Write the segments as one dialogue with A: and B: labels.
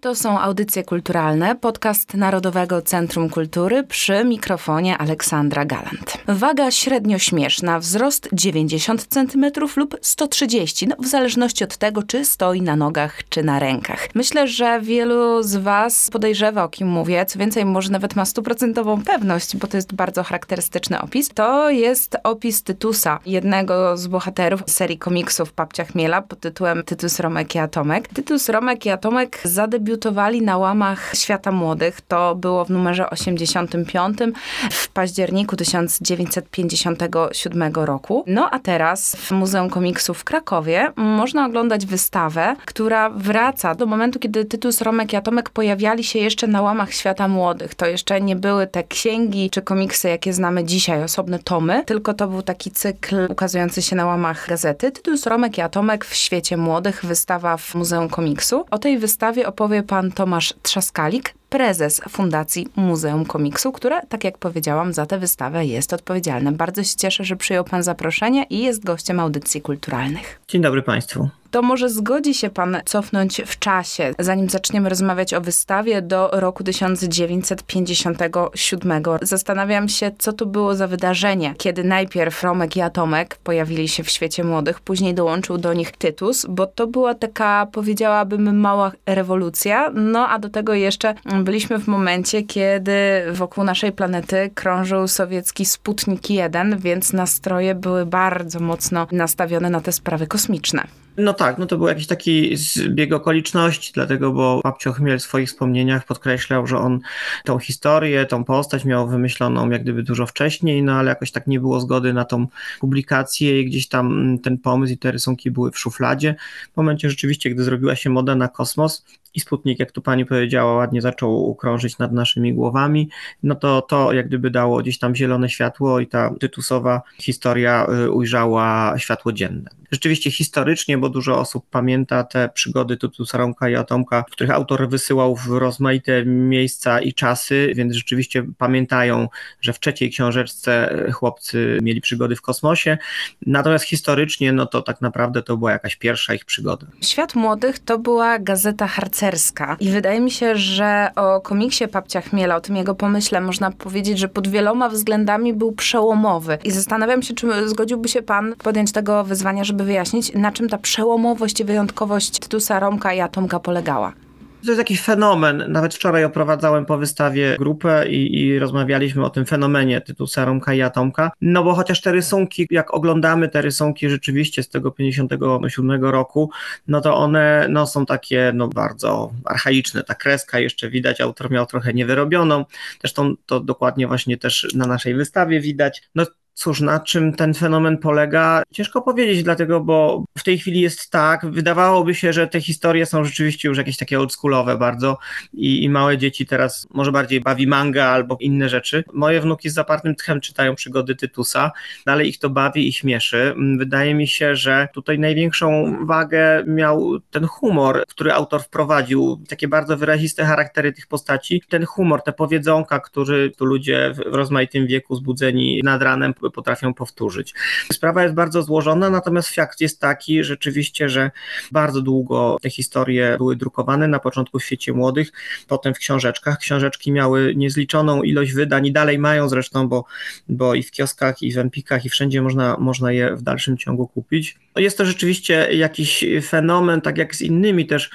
A: To są audycje kulturalne, podcast Narodowego Centrum Kultury przy mikrofonie Aleksandra Galant. Waga średnio śmieszna, wzrost 90 cm lub 130, no w zależności od tego, czy stoi na nogach, czy na rękach. Myślę, że wielu z Was podejrzewa, o kim mówię, co więcej, może nawet ma stuprocentową pewność, bo to jest bardzo charakterystyczny opis. To jest opis Tytusa, jednego z bohaterów serii komiksów Papcia Chmiela pod tytułem Tytus, Romek i Atomek. Tytus, Romek i Atomek zadebiutował debiutowali na łamach Świata Młodych. To było w numerze 85 w październiku 1957 roku. No a teraz w Muzeum Komiksu w Krakowie można oglądać wystawę, która wraca do momentu, kiedy Tytus, Romek i Atomek pojawiali się jeszcze na łamach Świata Młodych. To jeszcze nie były te księgi czy komiksy, jakie znamy dzisiaj, osobne tomy, tylko to był taki cykl ukazujący się na łamach gazety. Tytus, Romek i Atomek w świecie młodych, wystawa w Muzeum Komiksu. O tej wystawie opowie pan Tomasz Trzaskalik, prezes Fundacji Muzeum Komiksu, które, tak jak powiedziałam, za tę wystawę jest odpowiedzialne. Bardzo się cieszę, że przyjął pan zaproszenie i jest gościem audycji kulturalnych.
B: Dzień dobry państwu
A: to może zgodzi się pan cofnąć w czasie, zanim zaczniemy rozmawiać o wystawie, do roku 1957. Zastanawiam się, co to było za wydarzenie, kiedy najpierw Romek i Atomek pojawili się w świecie młodych, później dołączył do nich Tytus, bo to była taka, powiedziałabym, mała rewolucja. No a do tego jeszcze byliśmy w momencie, kiedy wokół naszej planety krążył sowiecki Sputnik 1, więc nastroje były bardzo mocno nastawione na te sprawy kosmiczne.
B: No tak, no to był jakiś taki zbieg okoliczności, dlatego, bo Babcio Chmiel w swoich wspomnieniach podkreślał, że on tą historię, tą postać miał wymyśloną jak gdyby dużo wcześniej, no ale jakoś tak nie było zgody na tą publikację i gdzieś tam ten pomysł i te rysunki były w szufladzie. W momencie rzeczywiście, gdy zrobiła się moda na kosmos, i Sputnik, jak tu pani powiedziała, ładnie zaczął krążyć nad naszymi głowami, no to to jak gdyby dało gdzieś tam zielone światło i ta tytusowa historia y, ujrzała światło dzienne. Rzeczywiście historycznie, bo dużo osób pamięta te przygody Tytusa Romka i Atomka, których autor wysyłał w rozmaite miejsca i czasy, więc rzeczywiście pamiętają, że w trzeciej książeczce chłopcy mieli przygody w kosmosie, natomiast historycznie, no to tak naprawdę to była jakaś pierwsza ich przygoda.
A: Świat Młodych to była gazeta harcerska I wydaje mi się, że o komiksie Papcia Chmiela, o tym jego pomyśle, można powiedzieć, że pod wieloma względami był przełomowy. I zastanawiam się, czy zgodziłby się pan podjąć tego wyzwania, żeby wyjaśnić, na czym ta przełomowość i wyjątkowość Tytusa Romka i Atomka polegała.
B: To jest jakiś fenomen. Nawet wczoraj oprowadzałem po wystawie grupę i, i rozmawialiśmy o tym fenomenie tytułu Saromka i Atomka. No bo chociaż te rysunki, jak oglądamy te rysunki rzeczywiście z tego 57 roku, no to one no, są takie no, bardzo archaiczne. Ta kreska jeszcze widać, autor miał trochę niewyrobioną. Zresztą to dokładnie właśnie też na naszej wystawie widać. No Cóż, na czym ten fenomen polega? Ciężko powiedzieć, dlatego, bo w tej chwili jest tak, wydawałoby się, że te historie są rzeczywiście już jakieś takie oldschoolowe bardzo i, i małe dzieci teraz może bardziej bawi manga albo inne rzeczy. Moje wnuki z zapartym tchem czytają przygody Tytusa, dalej ich to bawi i śmieszy. Wydaje mi się, że tutaj największą wagę miał ten humor, który autor wprowadził, takie bardzo wyraziste charaktery tych postaci. Ten humor, te powiedzonka, który tu ludzie w rozmaitym wieku zbudzeni nad ranem potrafią powtórzyć. Sprawa jest bardzo złożona, natomiast fakt jest taki rzeczywiście, że bardzo długo te historie były drukowane, na początku w świecie młodych, potem w książeczkach. Książeczki miały niezliczoną ilość wydań i dalej mają zresztą, bo, bo i w kioskach, i w empikach, i wszędzie można, można je w dalszym ciągu kupić. Jest to rzeczywiście jakiś fenomen, tak jak z innymi też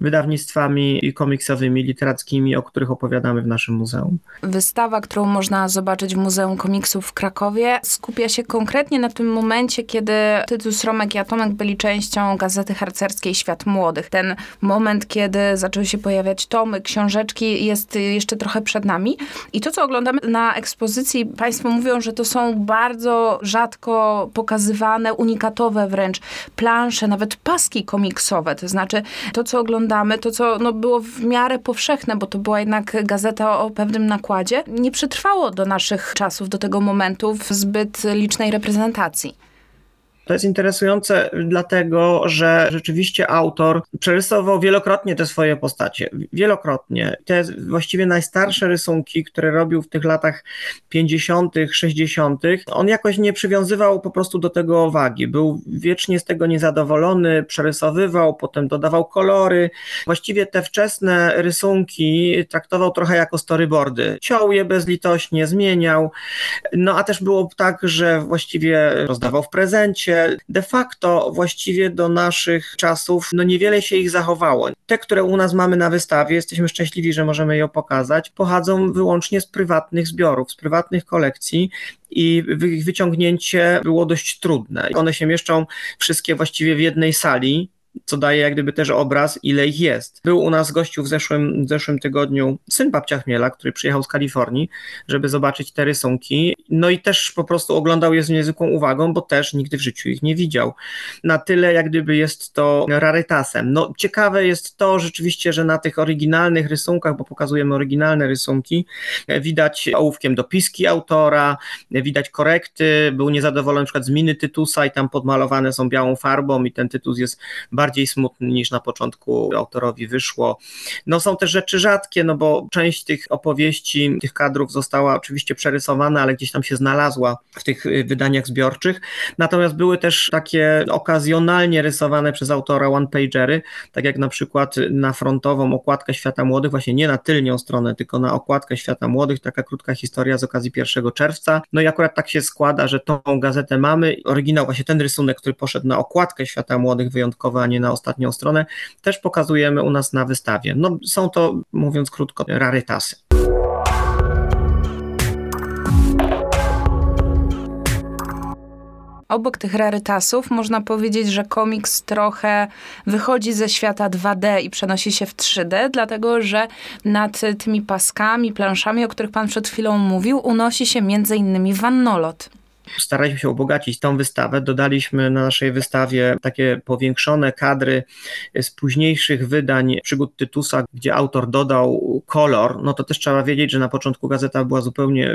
B: wydawnictwami komiksowymi, literackimi, o których opowiadamy w naszym muzeum.
A: Wystawa, którą można zobaczyć w Muzeum Komiksów w Krakowie, skupia się konkretnie na tym momencie, kiedy Tytus Romek i Atomek byli częścią gazety harcerskiej Świat Młodych. Ten moment, kiedy zaczęły się pojawiać tomy, książeczki, jest jeszcze trochę przed nami. I to, co oglądamy na ekspozycji, Państwo mówią, że to są bardzo rzadko pokazywane, unikatowe wręcz plansze, nawet paski komiksowe. To znaczy, to, co oglądamy, to, co no, było w miarę powszechne, bo to była jednak gazeta o pewnym nakładzie, nie przetrwało do naszych czasów, do tego momentu w zbyt licznej reprezentacji.
B: To jest interesujące dlatego, że rzeczywiście autor przerysował wielokrotnie te swoje postacie. Wielokrotnie. Te właściwie najstarsze rysunki, które robił w tych latach 50., 60., on jakoś nie przywiązywał po prostu do tego wagi. Był wiecznie z tego niezadowolony, przerysowywał, potem dodawał kolory. Właściwie te wczesne rysunki traktował trochę jako storyboardy. Ciął je bezlitośnie, zmieniał. No a też było tak, że właściwie rozdawał w prezencie. De facto właściwie do naszych czasów no niewiele się ich zachowało. Te, które u nas mamy na wystawie, jesteśmy szczęśliwi, że możemy je pokazać, pochodzą wyłącznie z prywatnych zbiorów, z prywatnych kolekcji i ich wyciągnięcie było dość trudne. One się mieszczą wszystkie właściwie w jednej sali, co daje jak gdyby też obraz, ile ich jest. Był u nas gościu w zeszłym, w zeszłym tygodniu syn babcia Chmiela, który przyjechał z Kalifornii, żeby zobaczyć te rysunki, no i też po prostu oglądał je z niezwykłą uwagą, bo też nigdy w życiu ich nie widział. Na tyle jak gdyby jest to rarytasem. No ciekawe jest to rzeczywiście, że na tych oryginalnych rysunkach, bo pokazujemy oryginalne rysunki, widać ołówkiem dopiski autora, widać korekty, był niezadowolony przykład z miny Tytusa i tam podmalowane są białą farbą i ten Tytus jest bardziej smutny niż na początku autorowi wyszło. No są też rzeczy rzadkie, no bo część tych opowieści, tych kadrów została oczywiście przerysowana, ale gdzieś tam się znalazła w tych y, wydaniach zbiorczych. Natomiast były też takie okazjonalnie rysowane przez autora one-pagery, tak jak na przykład na frontową okładkę Świata Młodych, właśnie nie na tylnią stronę, tylko na okładkę Świata Młodych, taka krótka historia z okazji 1 czerwca. No i akurat tak się składa, że tą gazetę mamy. Oryginał, właśnie ten rysunek, który poszedł na okładkę Świata Młodych wyjątkowo, na ostatnią stronę, też pokazujemy u nas na wystawie. No, są to, mówiąc krótko, rarytasy.
A: Obok tych rarytasów można powiedzieć, że komiks trochę wychodzi ze świata 2D i przenosi się w 3D, dlatego że nad tymi paskami, planszami, o których pan przed chwilą mówił, unosi się między innymi wannolot
B: staraliśmy się ubogacić tą wystawę. Dodaliśmy na naszej wystawie takie powiększone kadry z późniejszych wydań przygód Tytusa, gdzie autor dodał kolor. No to też trzeba wiedzieć, że na początku gazeta była zupełnie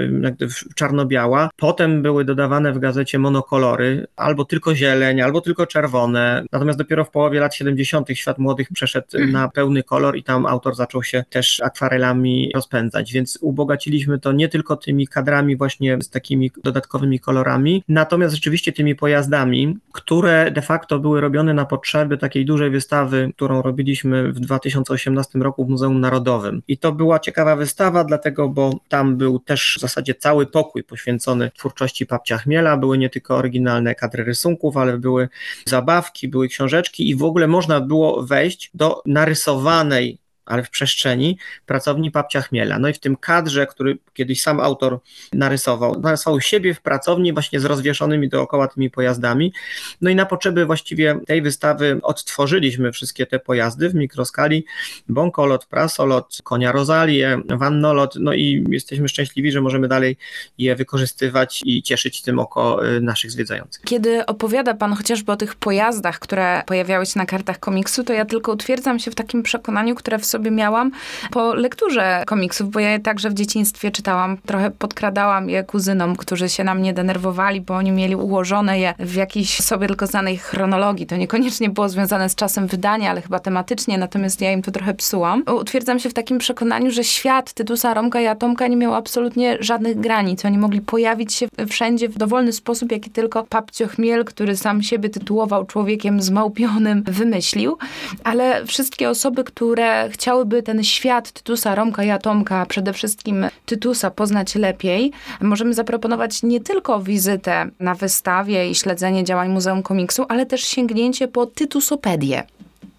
B: czarno-biała. Potem były dodawane w gazecie monokolory, albo tylko zieleń, albo tylko czerwone. Natomiast dopiero w połowie lat 70. świat młodych przeszedł na pełny kolor i tam autor zaczął się też akwarelami rozpędzać. Więc ubogaciliśmy to nie tylko tymi kadrami właśnie z takimi dodatkowymi kolorami, motorami, natomiast rzeczywiście tymi pojazdami, które de facto były robione na potrzeby takiej dużej wystawy, którą robiliśmy w 2018 roku w Muzeum Narodowym. I to była ciekawa wystawa, dlatego, bo tam był też w zasadzie cały pokój poświęcony twórczości Papcia Chmiela. Były nie tylko oryginalne kadry rysunków, ale były zabawki, były książeczki i w ogóle można było wejść do narysowanej ale w przestrzeni pracowni Papcia Chmiela. No i w tym kadrze, który kiedyś sam autor narysował, narysował siebie w pracowni właśnie z rozwieszonymi dookoła tymi pojazdami. No i na potrzeby właściwie tej wystawy odtworzyliśmy wszystkie te pojazdy w mikroskali. Bąkolot, prasolot, konia Rozalię, wannolot, no i jesteśmy szczęśliwi, że możemy dalej je wykorzystywać i cieszyć tym oko y, naszych zwiedzających.
A: Kiedy opowiada Pan chociażby o tych pojazdach, które pojawiały się na kartach komiksu, to ja tylko utwierdzam się w takim przekonaniu, które w sobie miałam po lekturze komiksów, bo ja je także w dzieciństwie czytałam. Trochę podkradałam je kuzynom, którzy się na mnie denerwowali, bo oni mieli ułożone je w jakiejś sobie tylko znanej chronologii. To niekoniecznie było związane z czasem wydania, ale chyba tematycznie, natomiast ja im to trochę psułam. Utwierdzam się w takim przekonaniu, że świat Tytusa, Romka i Atomka nie miał absolutnie żadnych granic. Oni mogli pojawić się wszędzie w dowolny sposób, jaki tylko Papcio Chmiel, który sam siebie tytułował człowiekiem zmałpionym, wymyślił. Ale wszystkie osoby, które chciały chciałyby ten świat Tytusa, Romka i Atomka, przede wszystkim Tytusa poznać lepiej, możemy zaproponować nie tylko wizytę na wystawie i śledzenie działań Muzeum Komiksu, ale też sięgnięcie po Tytusopedię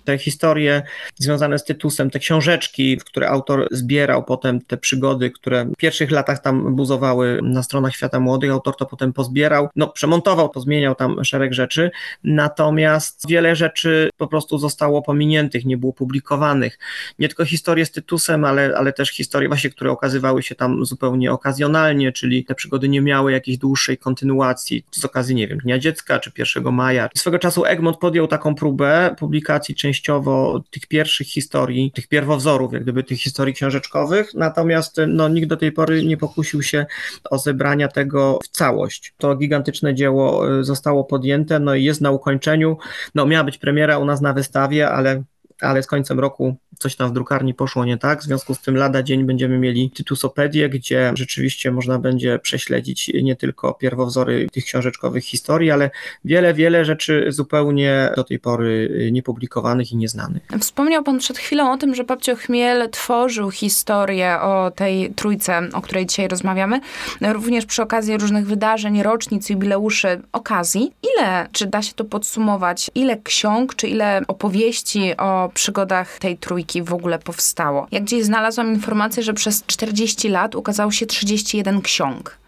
B: te historie związane z Tytusem, te książeczki, w które autor zbierał potem te przygody, które w pierwszych latach tam buzowały na stronach Świata Młodych, autor to potem pozbierał, no przemontował, pozmieniał tam szereg rzeczy, natomiast wiele rzeczy po prostu zostało pominiętych, nie było publikowanych. Nie tylko historie z Tytusem, ale, ale też historie właśnie, które okazywały się tam zupełnie okazjonalnie, czyli te przygody nie miały jakiejś dłuższej kontynuacji z okazji, nie wiem, Dnia Dziecka czy 1 maja. Swego czasu Egmont podjął taką próbę publikacji części częściowo tych pierwszych historii, tych pierwowzorów, jak gdyby tych historii książeczkowych, natomiast no, nikt do tej pory nie pokusił się o zebrania tego w całość. To gigantyczne dzieło zostało podjęte, no i jest na ukończeniu. No miała być premiera u nas na wystawie, ale ale z końcem roku coś tam w drukarni poszło nie tak. W związku z tym lada dzień będziemy mieli Tytusopedię, gdzie rzeczywiście można będzie prześledzić nie tylko pierwowzory tych książeczkowych historii, ale wiele, wiele rzeczy zupełnie do tej pory niepublikowanych i nieznanych.
A: Wspomniał Pan przed chwilą o tym, że Babcio Chmiel tworzył historię o tej trójce, o której dzisiaj rozmawiamy, również przy okazji różnych wydarzeń, rocznic, jubileuszy, okazji. Ile, czy da się to podsumować, ile ksiąg, czy ile opowieści o przygodach tej trójki w ogóle powstało. Jak gdzieś znalazłam informację, że przez 40 lat ukazało się 31 ksiąg.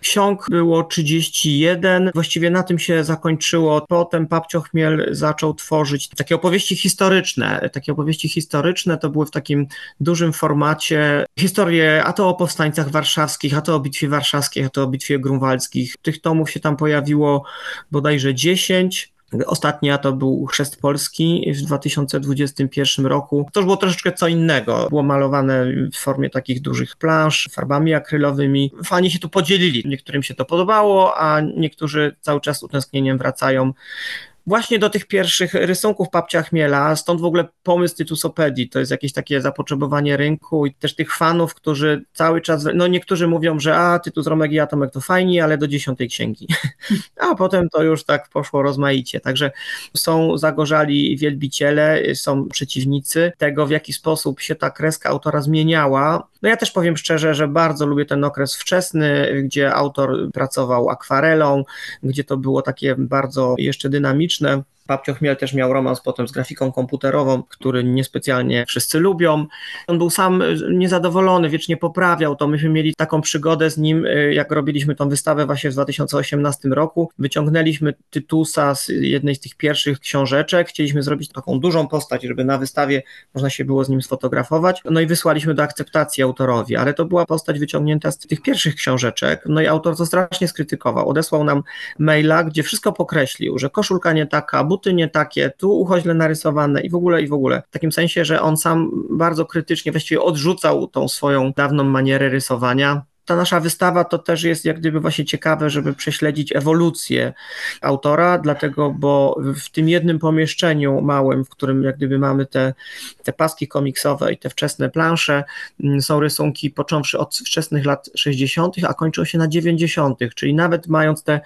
B: Ksiąg było 31, właściwie na tym się zakończyło. Potem Papcio Chmiel zaczął tworzyć takie opowieści historyczne. Takie opowieści historyczne to były w takim dużym formacie historie a to o powstańcach warszawskich, a to o bitwie warszawskiej, a to o bitwie grunwaldzkich. Tych tomów się tam pojawiło bodajże 10. Ostatnia to był Chrzest Polski w 2021 roku. To już było troszeczkę co innego. Było malowane w formie takich dużych plansz, farbami akrylowymi. Fani się tu podzielili. Niektórym się to podobało, a niektórzy cały czas z utęsknieniem wracają właśnie do tych pierwszych rysunków Papcia Chmiela, stąd w ogóle pomysł Tytusopedii, to jest jakieś takie zapotrzebowanie rynku i też tych fanów, którzy cały czas, no niektórzy mówią, że a, Tytus Romek i Atomek to fajni, ale do dziesiątej księgi, a potem to już tak poszło rozmaicie, także są zagorzali wielbiciele, są przeciwnicy tego, w jaki sposób się ta kreska autora zmieniała, no ja też powiem szczerze, że bardzo lubię ten okres wczesny, gdzie autor pracował akwarelą, gdzie to było takie bardzo jeszcze dynamiczne. publiczne. Babcio Chmiel też miał romans potem z grafiką komputerową, który niespecjalnie wszyscy lubią. On był sam niezadowolony, wiecznie poprawiał to. Myśmy mieli taką przygodę z nim, y, jak robiliśmy tą wystawę właśnie w 2018 roku. Wyciągnęliśmy Tytusa z jednej z tych pierwszych książeczek. Chcieliśmy zrobić taką dużą postać, żeby na wystawie można się było z nim sfotografować. No i wysłaliśmy do akceptacji autorowi, ale to była postać wyciągnięta z tych pierwszych książeczek. No i autor to strasznie skrytykował. Odesłał nam maila, gdzie wszystko pokreślił, że koszulka nie taka, buty nie takie, tu ucho źle narysowane i w ogóle, i w ogóle. W takim sensie, że on sam bardzo krytycznie właściwie odrzucał tą swoją dawną manierę rysowania ta nasza wystawa to też jest jak gdyby właśnie ciekawe, żeby prześledzić ewolucję autora, dlatego, bo w tym jednym pomieszczeniu małym, w którym jak gdyby mamy te, te paski komiksowe i te wczesne plansze, mm, są rysunki począwszy od wczesnych lat 60., a kończą się na 90., czyli nawet mając te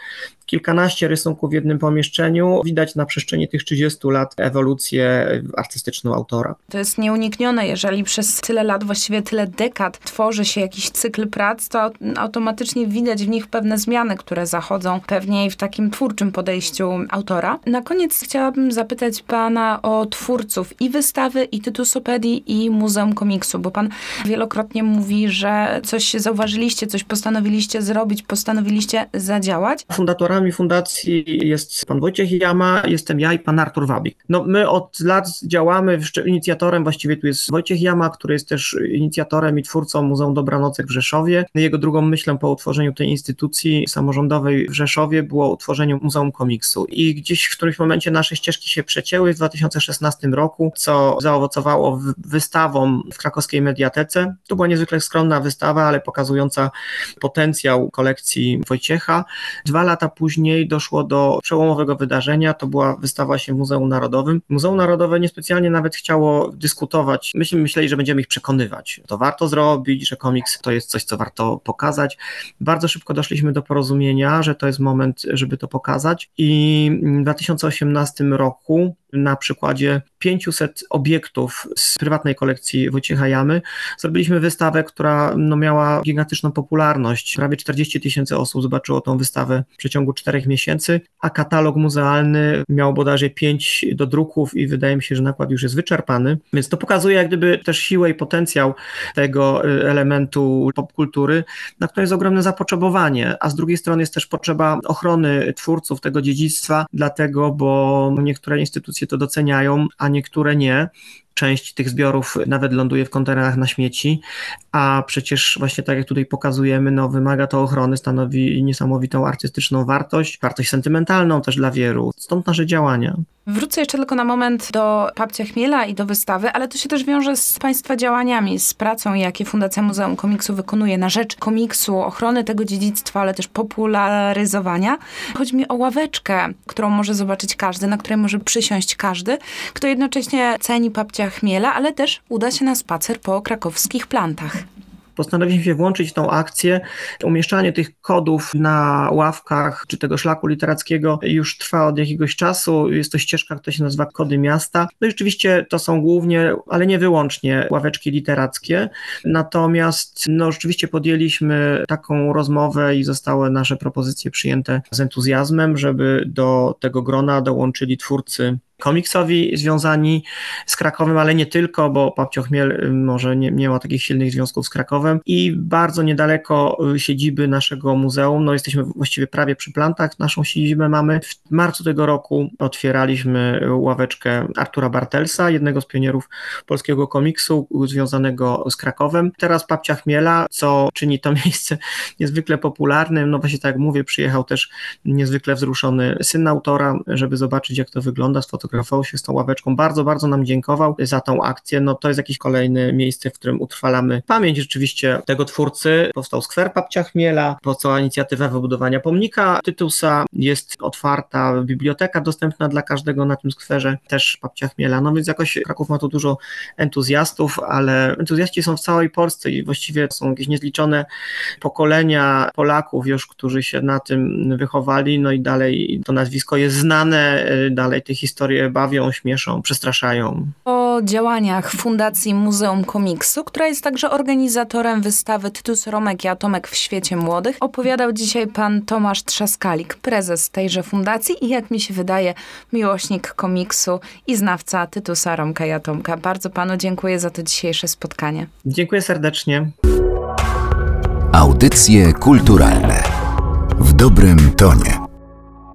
B: kilkanaście rysunków w jednym pomieszczeniu, widać na przestrzeni tych 30 lat ewolucję artystyczną autora.
A: To jest nieuniknione, jeżeli przez tyle lat, właściwie tyle dekad tworzy się jakiś cykl prac, to automatycznie widać w nich pewne zmiany, które zachodzą pewnie w takim twórczym podejściu autora. Na koniec chciałabym zapytać pana o twórców i wystawy, i Tytusopedii, i Muzeum Komiksu, bo pan wielokrotnie mówi, że coś zauważyliście, coś postanowiliście zrobić, postanowiliście zadziałać.
B: Fundatorami fundacji jest pan Wojciech Jama, jestem ja i pan Artur Wabik. No my od lat działamy, inicjatorem właściwie tu jest Wojciech Jama, który jest też inicjatorem i twórcą Muzeum Dobranocek w Rzeszowie. Jego drugą myślą po utworzeniu tej instytucji samorządowej w Rzeszowie było utworzenie Muzeum Komiksu i gdzieś w którymś momencie nasze ścieżki się przecięły w 2016 roku, co zaowocowało wystawą w krakowskiej Mediatece. To była niezwykle skromna wystawa, ale pokazująca potencjał kolekcji Wojciecha. Dwa lata później Później doszło do przełomowego wydarzenia, to była wystawa się w Muzeum Narodowym. Muzeum Narodowe niespecjalnie nawet chciało dyskutować. Myśmy myśleli, że będziemy ich przekonywać. To warto zrobić, że komiks to jest coś, co warto pokazać. Bardzo szybko doszliśmy do porozumienia, że to jest moment, żeby to pokazać i w 2018 roku na przykładzie 500 obiektów z prywatnej kolekcji Wojciecha Jamy zrobiliśmy wystawę, która no, miała gigantyczną popularność. Prawie 40 tysięcy osób zobaczyło tą wystawę w przeciągu czterech miesięcy, a katalog muzealny miał bodajże 5 do druków i wydaje mi się, że nakład już jest wyczerpany. Więc to pokazuje jak gdyby też siłę i potencjał tego y, elementu popkultury, na które jest ogromne zapotrzebowanie, a z drugiej strony jest też potrzeba ochrony twórców tego dziedzictwa, dlatego, bo niektóre instytucje to doceniają, a niektóre nie. Część tych zbiorów nawet ląduje w kontenerach na śmieci, a przecież właśnie tak jak tutaj pokazujemy, no wymaga to ochrony, stanowi niesamowitą artystyczną wartość, wartość sentymentalną też dla wielu. Stąd nasze działania.
A: Wrócę jeszcze tylko na moment do Papcia Chmiela i do wystawy, ale to się też wiąże z Państwa działaniami, z pracą, jakie Fundacja Muzeum Komiksu wykonuje na rzecz komiksu, ochrony tego dziedzictwa, ale też popularyzowania. Chodzi mi o ławeczkę, którą może zobaczyć każdy, na której może przysiąść każdy, kto jednocześnie ceni Papcia Chmiela, ale też uda się na spacer po krakowskich plantach
B: postanowiliśmy się włączyć w tą akcję. Umieszczanie tych kodów na ławkach czy tego szlaku literackiego już trwa od jakiegoś czasu. Jest to ścieżka, która się nazywa Kody Miasta. No i rzeczywiście to są głównie, ale nie wyłącznie ławeczki literackie. Natomiast no, rzeczywiście podjęliśmy taką rozmowę i zostały nasze propozycje przyjęte z entuzjazmem, żeby do tego grona dołączyli twórcy komiksowi związani z Krakowem, ale nie tylko, bo Papcio Chmiel y, może nie, nie ma takich silnych związków z Krakowem. I bardzo niedaleko y, siedziby naszego muzeum, no jesteśmy właściwie prawie przy plantach, naszą siedzibę mamy. W marcu tego roku otwieraliśmy ławeczkę Artura Bartelsa, jednego z pionierów polskiego komiksu związanego z Krakowem. Teraz Papcia Chmiela, co czyni to miejsce niezwykle popularnym, no właśnie tak jak mówię, przyjechał też niezwykle wzruszony syn autora, żeby zobaczyć jak to wygląda, sfotografować fotografował się z tą ławeczką. Bardzo, bardzo nam dziękował za tą akcję. No to jest jakieś kolejne miejsce, w którym utrwalamy pamięć rzeczywiście tego twórcy. Powstał skwer Papcia Chmiela, powstała inicjatywa wybudowania pomnika Tytusa, jest otwarta biblioteka dostępna dla każdego na tym skwerze, też Papcia Chmiela. No więc jakoś Kraków ma tu dużo entuzjastów, ale entuzjaści są w całej Polsce i właściwie są jakieś niezliczone pokolenia Polaków już, którzy się na tym wychowali, no i dalej to nazwisko jest znane, dalej te historie bawią, śmieszą, przestraszają.
A: O działaniach Fundacji Muzeum Komiksu, która jest także organizatorem wystawy Tytus Romek i Atomek w świecie młodych, opowiadał dzisiaj pan Tomasz Trzaskalik, prezes tejże fundacji i jak mi się wydaje, miłośnik komiksu i znawca Tytusa Romka i Atomka. Bardzo panu dziękuję za to dzisiejsze spotkanie.
B: Dziękuję serdecznie.
C: Audycje kulturalne w dobrym tonie.